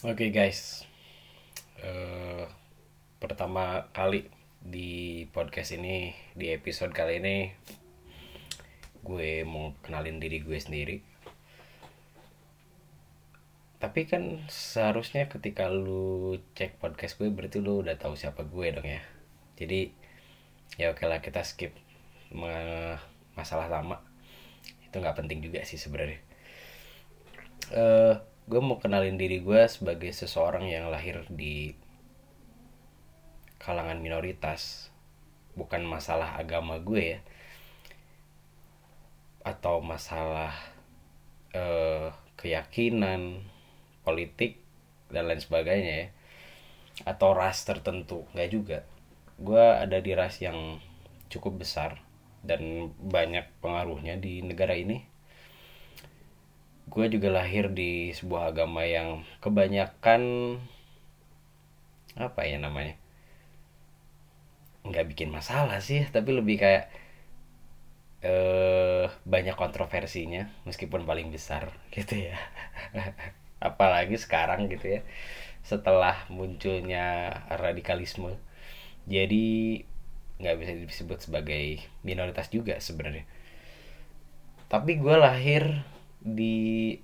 Oke guys, Eh, pertama kali di podcast ini di episode kali ini gue mau kenalin diri gue sendiri. Tapi kan seharusnya ketika lu cek podcast gue berarti lu udah tahu siapa gue dong ya. Jadi ya oke lah kita skip ma- masalah lama. Itu nggak penting juga sih sebenarnya. eh gue mau kenalin diri gue sebagai seseorang yang lahir di kalangan minoritas bukan masalah agama gue ya. Atau masalah eh, keyakinan politik dan lain sebagainya ya. Atau ras tertentu nggak juga. Gue ada di ras yang cukup besar dan banyak pengaruhnya di negara ini gue juga lahir di sebuah agama yang kebanyakan apa ya namanya nggak bikin masalah sih tapi lebih kayak eh banyak kontroversinya meskipun paling besar gitu ya. Apalagi sekarang gitu ya setelah munculnya radikalisme. Jadi nggak bisa disebut sebagai minoritas juga sebenarnya. Tapi gue lahir di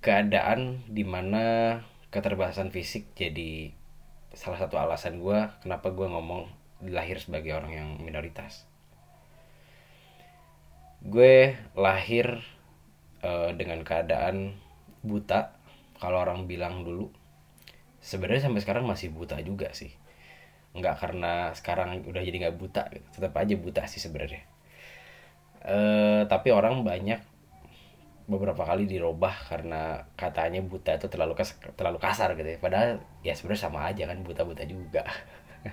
keadaan di mana keterbatasan fisik jadi salah satu alasan gue kenapa gue ngomong lahir sebagai orang yang minoritas. Gue lahir eh, dengan keadaan buta kalau orang bilang dulu. Sebenarnya sampai sekarang masih buta juga sih. Nggak karena sekarang udah jadi nggak buta tetap aja buta sih sebenarnya eh tapi orang banyak beberapa kali dirubah karena katanya buta itu terlalu kas terlalu kasar gitu ya. Padahal ya sebenarnya sama aja kan buta buta juga.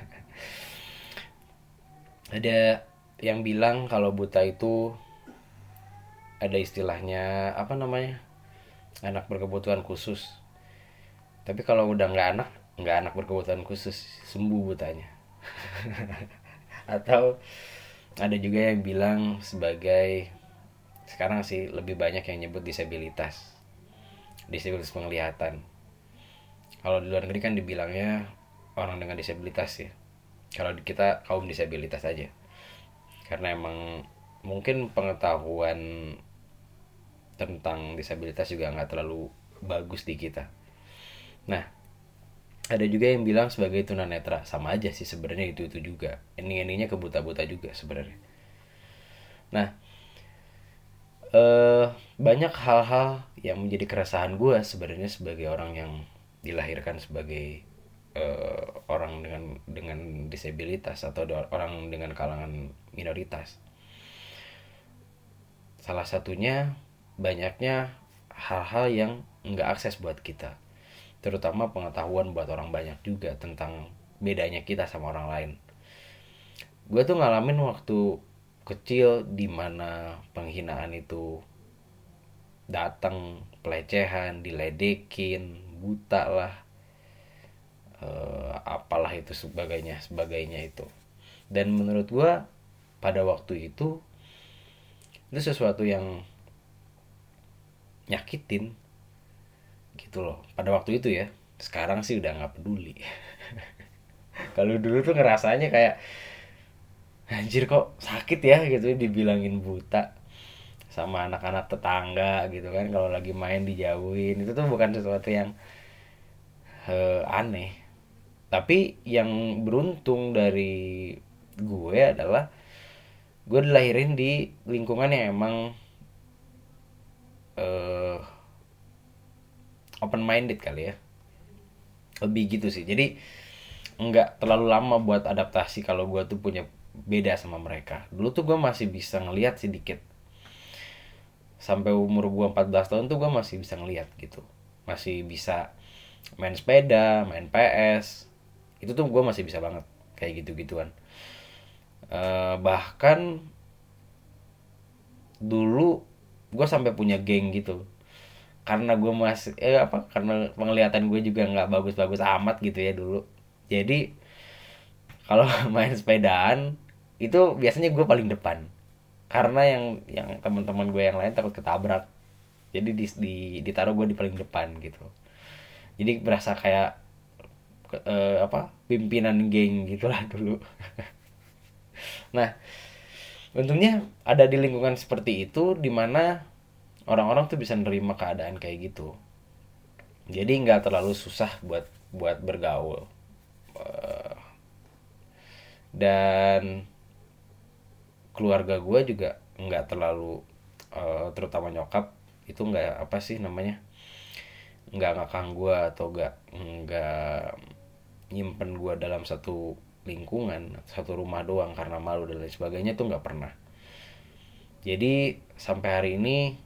Ada yang bilang kalau buta itu ada istilahnya apa namanya anak berkebutuhan khusus. Tapi kalau udah nggak anak nggak anak berkebutuhan khusus sembuh butanya. Atau ada juga yang bilang sebagai sekarang sih lebih banyak yang nyebut disabilitas. Disabilitas penglihatan. Kalau di luar negeri kan dibilangnya orang dengan disabilitas ya. Kalau kita kaum disabilitas aja. Karena emang mungkin pengetahuan tentang disabilitas juga nggak terlalu bagus di kita. Nah ada juga yang bilang sebagai tunanetra. Sama aja sih sebenarnya itu itu juga. Ending endingnya kebuta-buta juga sebenarnya. Nah eh banyak hal-hal yang menjadi keresahan gue sebenarnya sebagai orang yang dilahirkan sebagai eh, orang dengan dengan disabilitas atau orang dengan kalangan minoritas. Salah satunya banyaknya hal-hal yang nggak akses buat kita terutama pengetahuan buat orang banyak juga tentang bedanya kita sama orang lain. Gue tuh ngalamin waktu kecil di mana penghinaan itu datang pelecehan diledekin buta lah eh, apalah itu sebagainya sebagainya itu. Dan menurut gue pada waktu itu itu sesuatu yang nyakitin gitu loh. Pada waktu itu ya. Sekarang sih udah nggak peduli. Kalau dulu tuh ngerasanya kayak anjir kok sakit ya? gitu dibilangin buta sama anak-anak tetangga gitu kan. Kalau lagi main dijauhin. Itu tuh bukan sesuatu yang eh, aneh. Tapi yang beruntung dari gue adalah gue dilahirin di lingkungan yang emang eh open minded kali ya. Lebih gitu sih. Jadi nggak terlalu lama buat adaptasi kalau gue tuh punya beda sama mereka. Dulu tuh gue masih bisa ngelihat sedikit. Sampai umur gue 14 tahun tuh gue masih bisa ngelihat gitu. Masih bisa main sepeda main PS itu tuh gue masih bisa banget kayak gitu gituan bahkan dulu gue sampai punya geng gitu karena gue masih eh apa karena penglihatan gue juga nggak bagus-bagus amat gitu ya dulu. Jadi kalau main sepedaan itu biasanya gue paling depan. Karena yang yang teman-teman gue yang lain takut ketabrak. Jadi di, di ditaruh gue di paling depan gitu. Jadi berasa kayak uh, apa pimpinan geng gitulah dulu. Nah untungnya ada di lingkungan seperti itu di mana orang-orang tuh bisa nerima keadaan kayak gitu. Jadi nggak terlalu susah buat buat bergaul. Uh, dan keluarga gue juga nggak terlalu uh, terutama nyokap itu nggak apa sih namanya nggak ngakang gue atau nggak nggak nyimpen gue dalam satu lingkungan satu rumah doang karena malu dan lain sebagainya tuh nggak pernah. Jadi sampai hari ini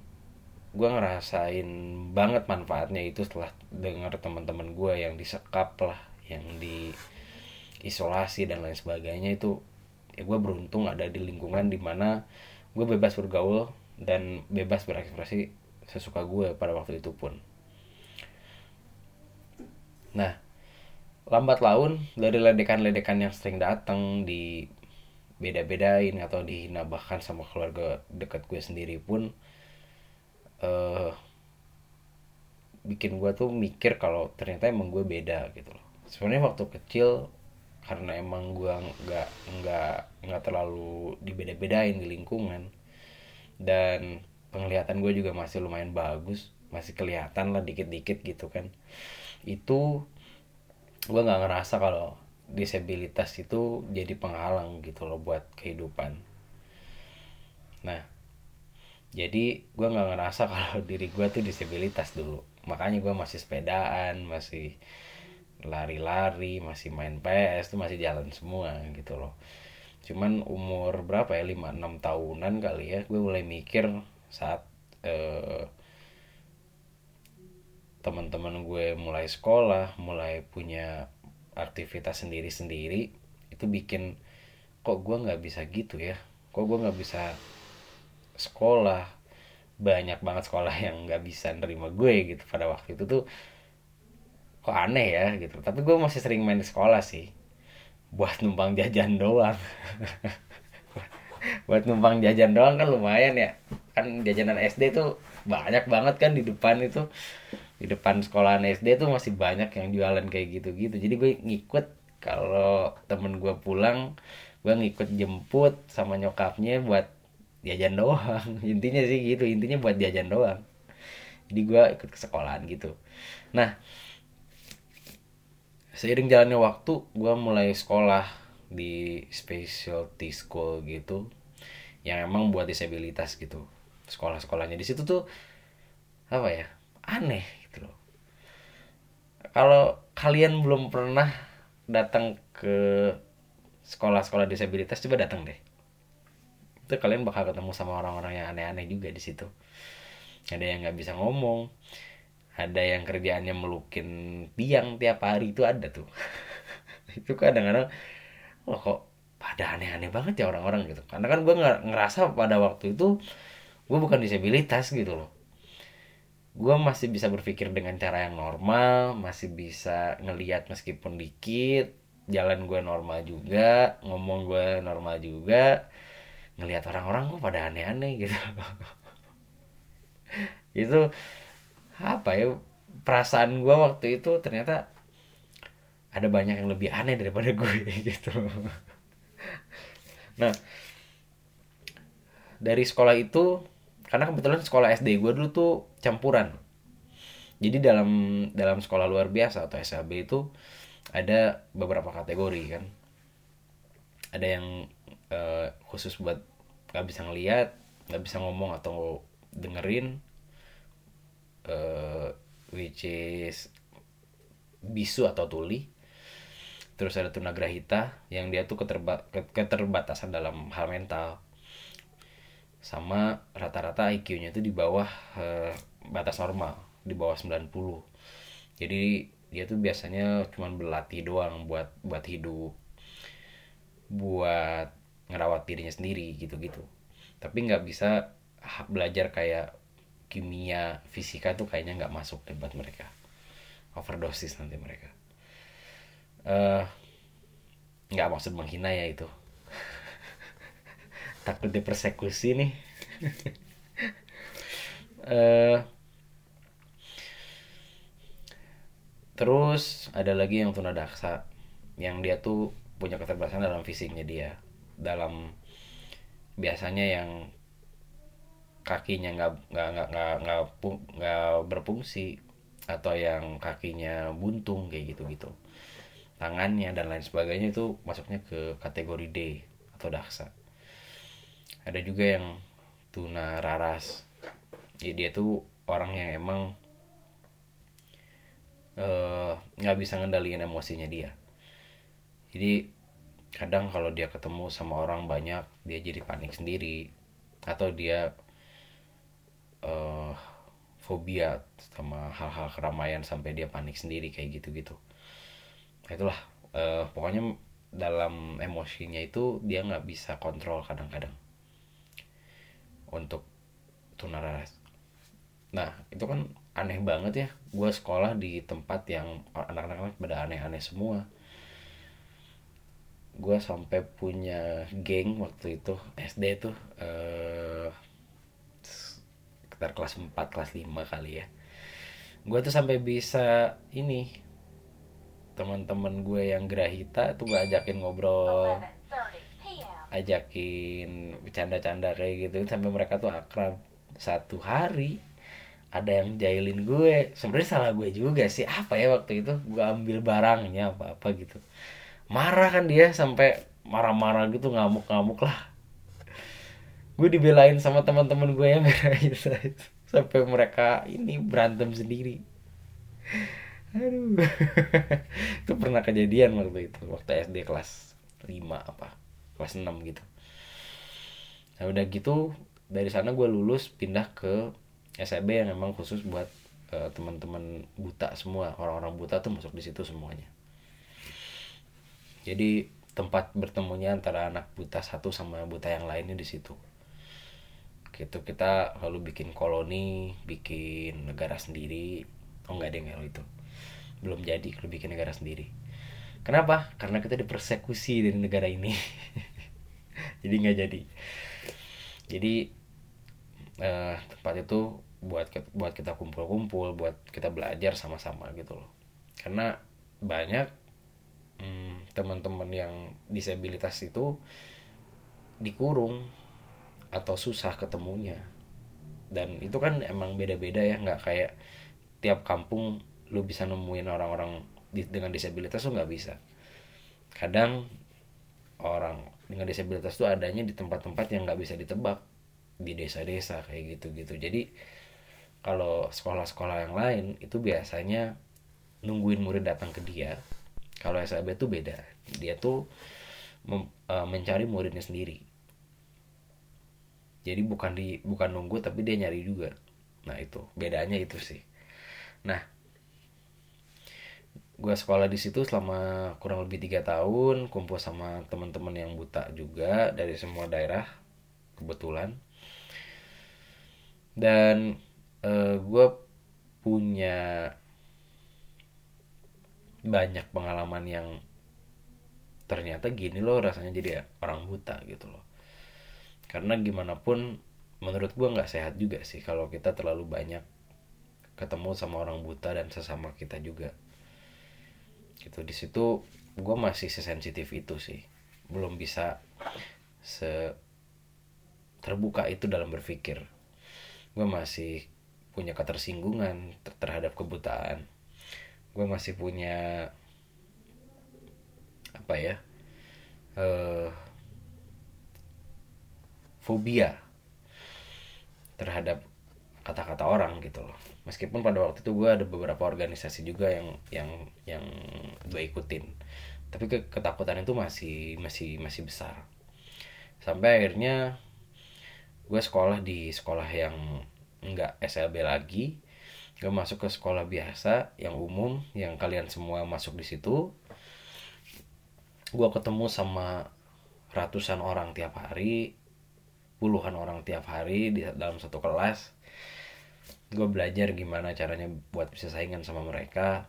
gue ngerasain banget manfaatnya itu setelah dengar teman-teman gue yang disekap lah yang di isolasi dan lain sebagainya itu ya gue beruntung ada di lingkungan di mana gue bebas bergaul dan bebas berekspresi sesuka gue pada waktu itu pun. Nah lambat laun dari ledekan-ledekan yang sering datang di beda-bedain atau dihina bahkan sama keluarga dekat gue sendiri pun uh, bikin gue tuh mikir kalau ternyata emang gue beda gitu loh. Sebenarnya waktu kecil karena emang gue nggak nggak nggak terlalu dibeda-bedain di lingkungan dan penglihatan gue juga masih lumayan bagus masih kelihatan lah dikit-dikit gitu kan. Itu gue nggak ngerasa kalau disabilitas itu jadi penghalang gitu loh buat kehidupan. Nah jadi gue nggak ngerasa kalau diri gue tuh disabilitas dulu. Makanya gue masih sepedaan masih lari-lari masih main PS tuh masih jalan semua gitu loh. Cuman umur berapa ya? 5-6 tahunan kali ya gue mulai mikir saat eh, teman-teman gue mulai sekolah mulai punya aktivitas sendiri-sendiri itu bikin kok gue nggak bisa gitu ya? Kok gue nggak bisa sekolah. Banyak banget sekolah yang nggak bisa nerima gue gitu pada waktu itu tuh. Kok aneh ya gitu. Tapi gue masih sering main di sekolah sih. Buat numpang jajan doang. Buat numpang jajan doang kan lumayan ya. Kan jajanan SD tuh banyak banget kan di depan itu. Di depan sekolahan SD tuh masih banyak yang jualan kayak gitu-gitu. Jadi gue ngikut kalau temen gue pulang gue ngikut jemput sama nyokapnya buat jajan doang. Intinya sih gitu intinya buat jajan doang. Jadi gue ikut ke sekolahan gitu. Nah seiring jalannya waktu gue mulai sekolah di specialty school gitu yang emang buat disabilitas gitu sekolah-sekolahnya. Di situ tuh apa ya aneh gitu loh. Kalau kalian belum pernah datang ke sekolah-sekolah disabilitas coba datang deh itu kalian bakal ketemu sama orang-orang yang aneh-aneh juga di situ. Ada yang nggak bisa ngomong ada yang kerjaannya melukin tiang tiap hari itu ada tuh. Itu kadang-kadang oh kok pada aneh-aneh banget ya orang-orang gitu. Karena kan gue ngerasa pada waktu itu gue bukan disabilitas gitu loh. Gue masih bisa berpikir dengan cara yang normal masih bisa ngeliat meskipun dikit jalan gue normal juga ngomong gue normal juga ngelihat orang-orang kok pada aneh-aneh gitu. Itu apa ya perasaan gue waktu itu ternyata ada banyak yang lebih aneh daripada gue gitu. Nah dari sekolah itu karena kebetulan sekolah SD gue dulu tuh campuran. Jadi dalam dalam sekolah luar biasa atau SLB itu ada beberapa kategori kan ada yang uh, khusus buat nggak bisa ngeliat nggak bisa ngomong atau dengerin uh, which is bisu atau tuli. Terus ada tunagrahita yang dia tuh keterba keterbatasan dalam hal mental. Sama rata-rata IQ-nya itu di bawah uh, batas normal di bawah 90 jadi dia tuh biasanya cuma berlatih doang buat buat hidup buat ngerawat dirinya sendiri gitu-gitu. Tapi nggak bisa belajar kayak kimia fisika tuh kayaknya nggak masuk debat mereka. Overdosis nanti mereka. Eh, nggak uh, maksud menghina ya itu. Takut dipersekusi nih. Uh, terus ada lagi yang tunadaksa. Yang dia tuh punya keterbatasan dalam fisiknya dia. Dalam biasanya yang kakinya nggak nggak nggak nggak nggak berfungsi atau yang kakinya buntung kayak gitu gitu tangannya dan lain sebagainya itu masuknya ke kategori D atau daksa. Ada juga yang tuna raras. Jadi dia tuh orang yang emang eh, nggak uh, bisa ngendaliin emosinya dia jadi kadang kalau dia ketemu sama orang banyak dia jadi panik sendiri. Atau dia uh, fobia sama hal-hal keramaian sampai dia panik sendiri kayak gitu-gitu. Itulah uh, pokoknya dalam emosinya itu dia nggak bisa kontrol kadang-kadang untuk tunaras. Nah itu kan aneh banget ya. Gue sekolah di tempat yang anak-anak pada aneh-aneh semua gue sampai punya geng waktu itu SD tuh eh sekitar kelas 4 kelas 5 kali ya. Gue tuh sampai bisa ini teman-teman gue yang gerahita tuh gue ajakin ngobrol ajakin bercanda-canda kayak gitu sampai mereka tuh akrab. Satu hari ada yang jahilin gue. Sebenarnya salah gue juga sih. Apa ya waktu itu? Gue ambil barangnya apa apa gitu marah kan dia sampai marah-marah gitu ngamuk-ngamuk lah. Gue dibelain sama teman-teman gue yang itu sampai mereka ini berantem sendiri. Aduh. Itu pernah kejadian waktu itu waktu SD kelas 5 apa kelas 6 gitu. Nah udah gitu dari sana gue lulus pindah ke SIB yang emang khusus buat uh, teman-teman buta semua. Orang-orang buta tuh masuk di situ semuanya jadi tempat bertemunya antara anak buta satu sama buta yang lainnya di situ. Gitu kita lalu bikin koloni bikin negara sendiri. Oh nggak ada yang itu. Belum jadi kalau bikin negara sendiri. Kenapa? Karena kita dipersekusi dari negara ini. Jadi nggak jadi. Jadi eh, tempat itu buat buat kita kumpul-kumpul buat kita belajar sama-sama gitu loh. Karena banyak hmm, teman-teman yang disabilitas itu dikurung atau susah ketemunya. Dan itu kan emang beda-beda ya nggak kayak tiap kampung lu bisa nemuin orang-orang dengan disabilitas tuh nggak bisa. Kadang orang dengan disabilitas tuh adanya di tempat-tempat yang nggak bisa ditebak di desa-desa kayak gitu-gitu. Jadi kalau sekolah-sekolah yang lain itu biasanya nungguin murid datang ke dia kalau SAB tuh beda. Dia tuh uh, mencari muridnya sendiri. Jadi bukan di bukan nunggu tapi dia nyari juga. Nah itu. Bedanya itu sih. Nah gue sekolah di situ selama kurang lebih tiga tahun kumpul sama teman-teman yang buta juga dari semua daerah kebetulan. Dan uh, gue punya banyak pengalaman yang ternyata gini loh rasanya jadi orang buta gitu loh. Karena gimana pun menurut gue nggak sehat juga sih kalau kita terlalu banyak ketemu sama orang buta dan sesama kita juga. Gitu di situ gue masih sesensitif itu sih. Belum bisa se terbuka itu dalam berpikir. Gue masih punya ketersinggungan terhadap kebutaan gue masih punya apa ya uh, fobia terhadap kata-kata orang gitu loh. Meskipun pada waktu itu gue ada beberapa organisasi juga yang yang yang gue ikutin. Tapi ke ketakutan itu masih masih masih besar. Sampai akhirnya gue sekolah di sekolah yang enggak SLB lagi gue masuk ke sekolah biasa yang umum yang kalian semua masuk di situ. Gue ketemu sama ratusan orang tiap hari puluhan orang tiap hari di dalam satu kelas. Gue belajar gimana caranya buat bisa saingan sama mereka.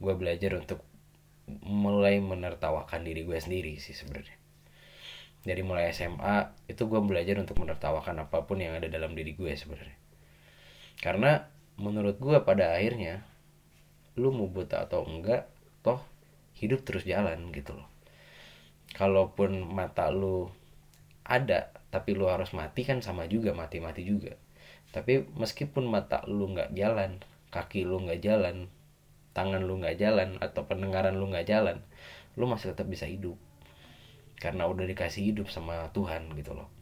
Gue belajar untuk mulai menertawakan diri gue sendiri sih sebenarnya. Dari mulai SMA itu gue belajar untuk menertawakan apa pun yang ada dalam diri gue sebenarnya. Karena menurut gue pada akhirnya lu mau buta atau enggak toh hidup terus jalan gitu loh. Kalaupun mata lu ada tapi lu harus mati kan sama juga mati-mati juga. Tapi meskipun mata lu nggak jalan kaki lu nggak jalan tangan lu nggak jalan atau pendengaran lu nggak jalan lu masih tetap bisa hidup. Karena udah dikasih hidup sama Tuhan gitu loh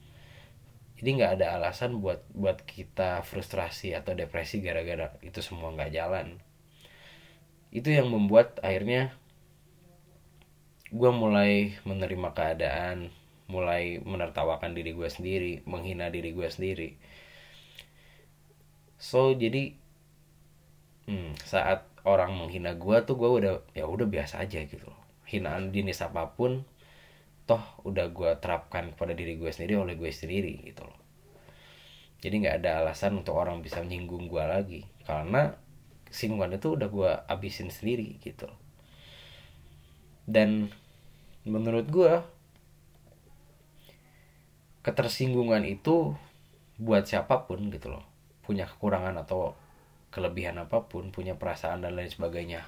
jadi nggak ada alasan buat buat kita frustrasi atau depresi gara-gara itu semua nggak jalan. Itu yang membuat akhirnya gue mulai menerima keadaan mulai menertawakan diri gue sendiri menghina diri gue sendiri. So jadi hmm, saat orang menghina gue tuh gue udah ya udah biasa aja gitu hinaan jenis apa pun toh udah gue terapkan kepada diri gue sendiri oleh gue sendiri gitu loh. Jadi nggak ada alasan untuk orang bisa menyinggung gue lagi. Karena singgungan itu udah gue abisin sendiri gitu loh. Dan menurut gue ketersinggungan itu buat siapa pun gitu loh. Punya kekurangan atau kelebihan apa pun punya perasaan dan lain sebagainya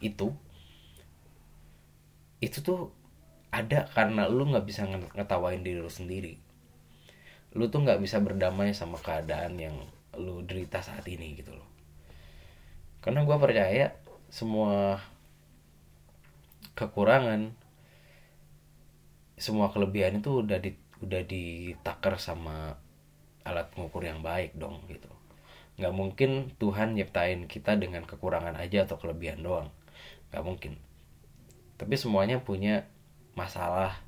itu itu tuh ada karena lu nggak bisa ngetawain diri lu sendiri. Lu tuh nggak bisa berdamai sama keadaan yang lu derita saat ini gitu loh. Karena gue percaya semua kekurangan semua kelebihan itu udah di udah ditakar sama alat mengukur yang baik dong gitu. Nggak mungkin Tuhan nyiptain kita dengan kekurangan aja atau kelebihan doang. Nggak mungkin. Tapi semuanya punya masalah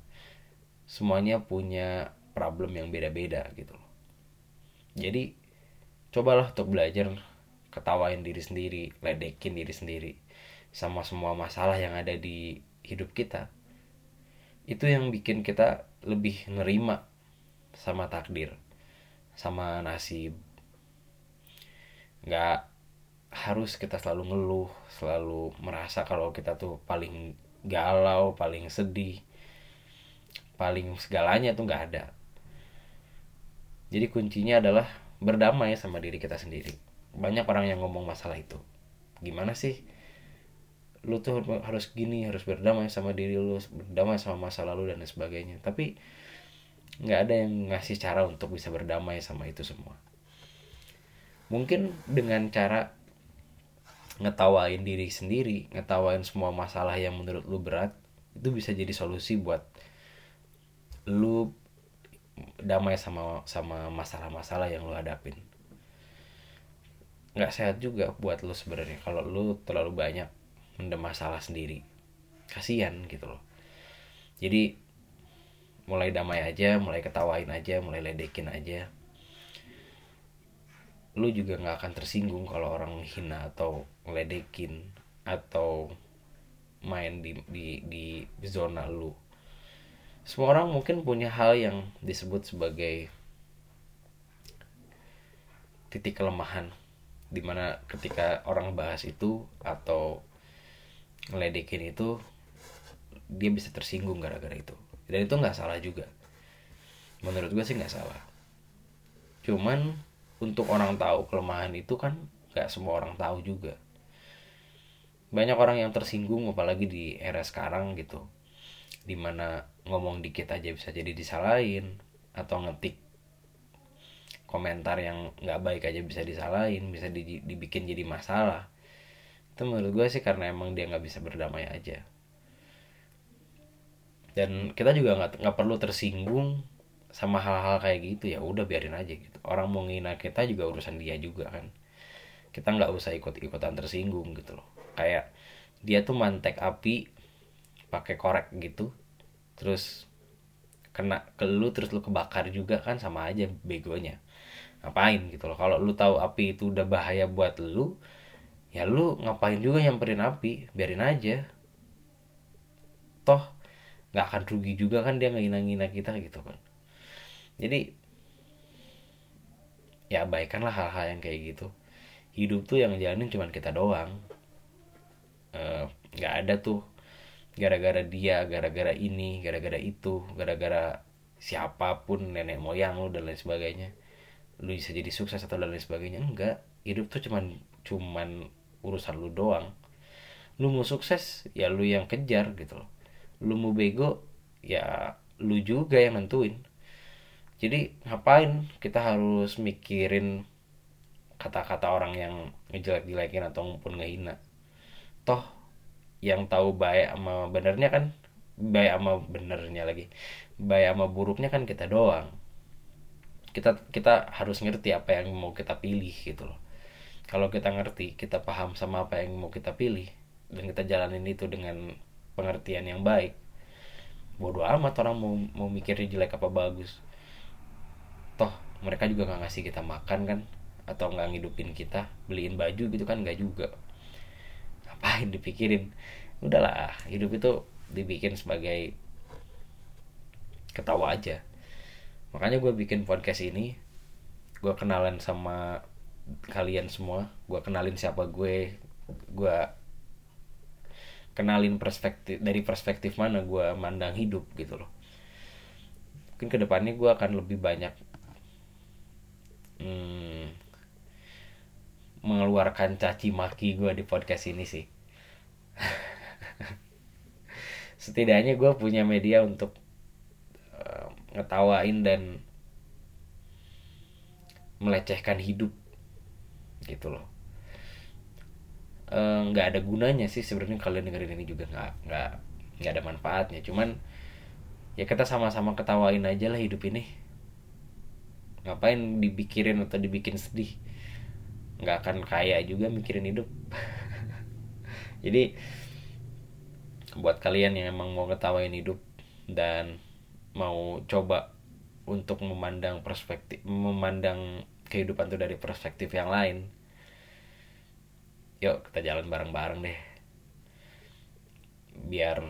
semuanya punya problem yang beda-beda gitu jadi cobalah untuk belajar ketawain diri sendiri ledekin diri sendiri sama semua masalah yang ada di hidup kita. Itu yang bikin kita lebih nerima sama takdir sama nasib. Nggak harus kita selalu ngeluh selalu merasa kalau kita tuh paling galau paling sedih paling segalanya tuh nggak ada. Jadi kuncinya adalah berdamai sama diri kita sendiri. Banyak orang yang ngomong masalah itu. Gimana sih? Lu tuh harus gini harus berdamai sama diri lu berdamai sama masa lalu dan sebagainya. Tapi nggak ada yang ngasih cara untuk bisa berdamai sama itu semua. Mungkin dengan cara ngetawain diri sendiri ngetawain semua masalah yang menurut lu berat itu bisa jadi solusi buat lu damai sama sama masalah-masalah yang lu hadapin. Nggak sehat juga buat lu sebenarnya kalau lu terlalu banyak mendem masalah sendiri. Kasihan gitu loh. Jadi mulai damai aja mulai ketawain aja mulai ledekin aja lu juga nggak akan tersinggung kalau orang hina atau ledekin atau main di di di zona lu. Semua orang mungkin punya hal yang disebut sebagai titik kelemahan di mana ketika orang bahas itu atau ngeledekin itu dia bisa tersinggung gara-gara itu. Dan itu nggak salah juga. Menurut gue sih nggak salah. Cuman untuk orang tahu kelemahan itu kan nggak semua orang tahu juga. Banyak orang yang tersinggung apalagi di era sekarang gitu. Di mana ngomong dikit aja bisa jadi disalahin atau ngetik komentar yang nggak baik aja bisa disalahin bisa dibikin jadi masalah. Itu menurut gue sih karena emang dia nggak bisa berdamai aja. Dan kita juga nggak nggak perlu tersinggung sama hal-hal kayak gitu ya udah biarin aja gitu. Orang mau ngina kita juga urusan dia juga kan. Kita nggak usah ikut ikutan tersinggung gitu loh. Kayak dia tuh mantek api pakai korek gitu terus kena ke lu terus lu kebakar juga kan sama aja begonya. Ngapain gitu loh. Kalau lu tahu api itu udah bahaya buat lu ya lu ngapain juga nyamperin api? Biarin aja. Toh nggak akan rugi juga kan dia ngina-ngina kita gitu kan jadi ya baikkanlah hal-hal yang kayak gitu. Hidup tuh yang jalanin cuman kita doang. Eh, nggak uh, ada tuh. Gara-gara dia gara-gara ini gara-gara itu gara-gara siapa pun nenek moyang lu dan lain sebagainya. Lu bisa jadi sukses atau dan lain sebagainya. Enggak. Hidup tuh cuman cuman urusan lu doang. Lu mau sukses ya lu yang kejar gitu loh. Lu mau bego ya lu juga yang nentuin jadi ngapain kita harus mikirin kata-kata orang yang ngejelek-jelekin ataupun ngehina? Toh yang tahu baik sama benernya kan baik sama benernya lagi. Baik sama buruknya kan kita doang. Kita kita harus ngerti apa yang mau kita pilih gitu loh. Kalau kita ngerti kita paham sama apa yang mau kita pilih dan kita jalanin itu dengan pengertian yang baik bodoh amat orang mau mau mikirnya jelek apa bagus mereka juga nggak ngasih kita makan kan? Atau nggak ngidupin kita beliin baju gitu kan? Nggak juga. Ngapain dipikirin? Udahlah hidup itu dibikin sebagai ketawa aja. Makanya gue bikin podcast ini gue kenalan sama kalian semua. Gue kenalin siapa gue gue kenalin perspektif dari perspektif mana gue mandang hidup gitu loh. Mungkin ke depannya gue akan lebih banyak hmm, mengeluarkan caci maki gue di podcast ini sih. Setidaknya gue punya media untuk uh, ngetawain dan melecehkan hidup gitu loh. Nggak uh, ada gunanya sih sebenarnya kalian dengerin ini juga nggak nggak nggak ada manfaatnya. Cuman ya kita sama-sama ketawain aja lah hidup ini ngapain dipikirin atau dibikin sedih? Nggak akan kaya juga mikirin hidup. Jadi buat kalian yang emang mau ngetawain hidup dan mau coba untuk memandang perspektif memandang kehidupan tuh dari perspektif yang lain yuk kita jalan bareng-bareng deh. Biar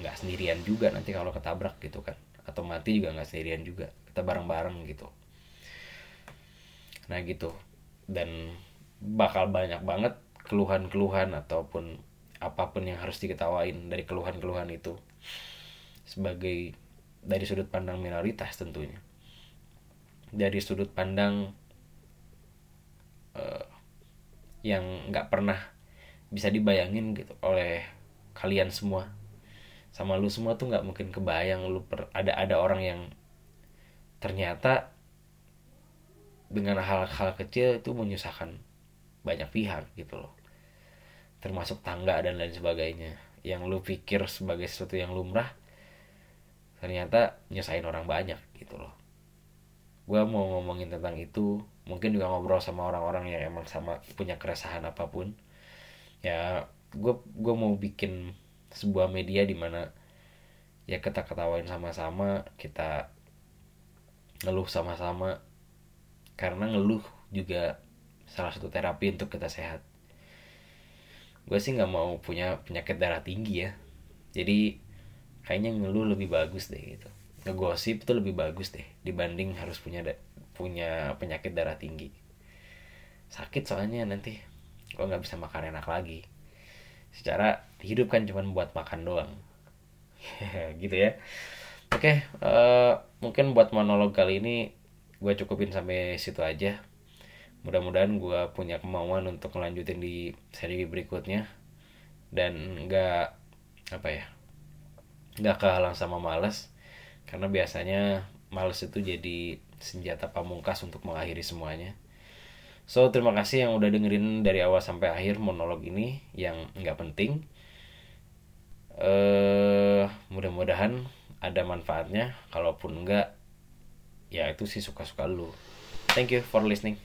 nggak sendirian juga nanti kalau ketabrak gitu kan. Atau mati juga nggak sendirian juga. Kita bareng-bareng gitu nah gitu. Dan bakal banyak banget keluhan-keluhan ataupun apa pun yang harus diketawain dari keluhan-keluhan itu sebagai dari sudut pandang minoritas tentunya. Dari sudut pandang uh, yang nggak pernah bisa dibayangin gitu oleh kalian semua. Sama lu semua tuh nggak mungkin kebayang lu per, ada ada orang yang ternyata dengan hal-hal kecil itu menyusahkan banyak pihak gitu loh. Termasuk tangga dan lain sebagainya. Yang lu pikir sebagai sesuatu yang lumrah ternyata nyusahin orang banyak gitu loh. Gue mau ngomongin tentang itu mungkin juga ngobrol sama orang-orang yang emang sama punya keresahan apa pun. Ya gue gue mau bikin sebuah media di mana ya kita ketawain sama-sama kita ngeluh sama-sama karena ngeluh juga salah satu terapi untuk kita sehat. Gue sih nggak mau punya penyakit darah tinggi ya. Jadi kayaknya ngeluh lebih bagus deh gitu. Ngegosip itu lebih bagus deh dibanding harus punya punya penyakit darah tinggi. Sakit soalnya nanti gue nggak bisa makan enak lagi. Secara hidup kan cuma buat makan doang. Gitu ya. Oke uh, mungkin buat monolog kali ini gue cukupin sampai situ aja. Mudah-mudahan gue punya kemauan untuk melanjutin di seri berikutnya. Dan nggak apa ya nggak kehalang sama males. Karena biasanya males itu jadi senjata pamungkas untuk mengakhiri semuanya. So terima kasih yang udah dengerin dari awal sampai akhir monolog ini yang nggak penting. Eh uh, mudah-mudahan ada manfaatnya. Kalaupun enggak ya itu sih suka-suka lu. Thank you for listening